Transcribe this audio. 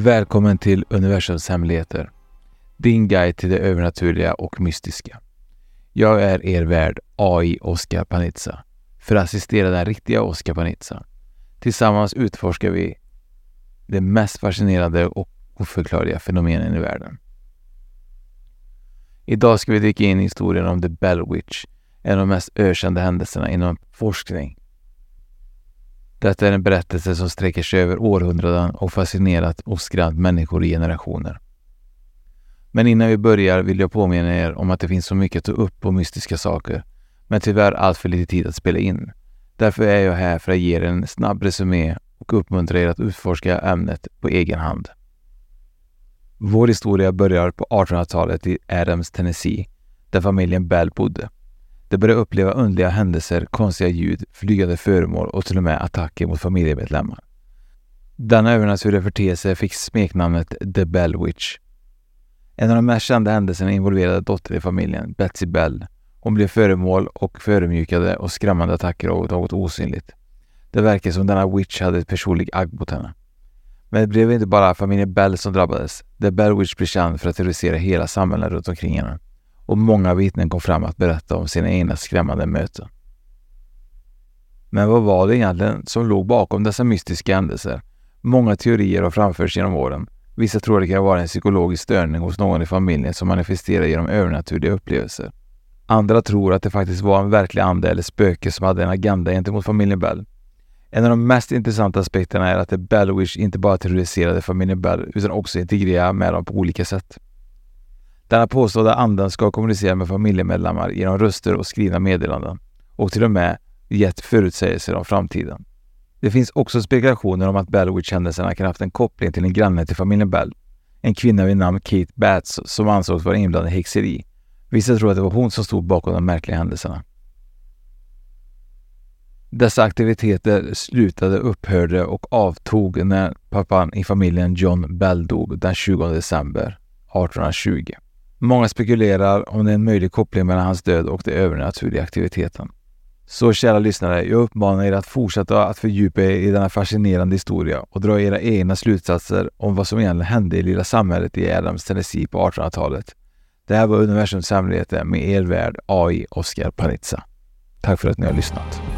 Välkommen till Universums hemligheter. Din guide till det övernaturliga och mystiska. Jag är er värd AI Oscar Panizza för att assistera den riktiga Oscar Panizza. Tillsammans utforskar vi de mest fascinerande och oförklarliga fenomenen i världen. Idag ska vi dyka in i historien om The Bell Witch, en av de mest ökända händelserna inom forskning. Detta är en berättelse som sträcker sig över århundraden och fascinerat och skrämt människor i generationer. Men innan vi börjar vill jag påminna er om att det finns så mycket att ta upp på mystiska saker, men tyvärr allt för lite tid att spela in. Därför är jag här för att ge er en snabb resumé och uppmuntra er att utforska ämnet på egen hand. Vår historia börjar på 1800-talet i Adams, Tennessee, där familjen Bell bodde. De började uppleva underliga händelser, konstiga ljud, flygande föremål och till och med attacker mot familjemedlemmar. Denna övernaturliga förteelse fick smeknamnet The Bell Witch. En av de mest kända händelserna involverade dottern i familjen, Betsy Bell. Hon blev föremål och förödmjukade och skrämmande attacker av något osynligt. Det verkar som denna witch hade ett personligt agg mot henne. Men det blev inte bara familjen Bell som drabbades. The Bell Witch blev känd för att terrorisera hela samhället runt omkring henne och många vittnen kom fram att berätta om sina egna skrämmande möten. Men vad var det egentligen som låg bakom dessa mystiska händelser? Många teorier har framförts genom åren. Vissa tror det kan vara en psykologisk störning hos någon i familjen som manifesterar genom övernaturliga upplevelser. Andra tror att det faktiskt var en verklig ande eller spöke som hade en agenda gentemot familjen Bell. En av de mest intressanta aspekterna är att The Bellwish inte bara terroriserade familjen Bell utan också integrerade med dem på olika sätt. Denna påstådda anden ska kommunicera med familjemedlemmar genom röster och skrivna meddelanden och till och med gett förutsägelser om framtiden. Det finns också spekulationer om att Bellwitch-händelserna kan ha haft en koppling till en granne till familjen Bell. En kvinna vid namn Kate Batts som ansågs vara inblandad i häxeri. Vissa tror att det var hon som stod bakom de märkliga händelserna. Dessa aktiviteter slutade, upphörde och avtog när pappan i familjen John Bell dog den 20 december 1820. Många spekulerar om det är en möjlig koppling mellan hans död och den övernaturliga aktiviteten. Så kära lyssnare, jag uppmanar er att fortsätta att fördjupa er i denna fascinerande historia och dra era egna slutsatser om vad som egentligen hände i lilla samhället i Adams Tennessee på 1800-talet. Det här var universums hemligheter med er värd AI Oscar Panizza. Tack för att ni har lyssnat.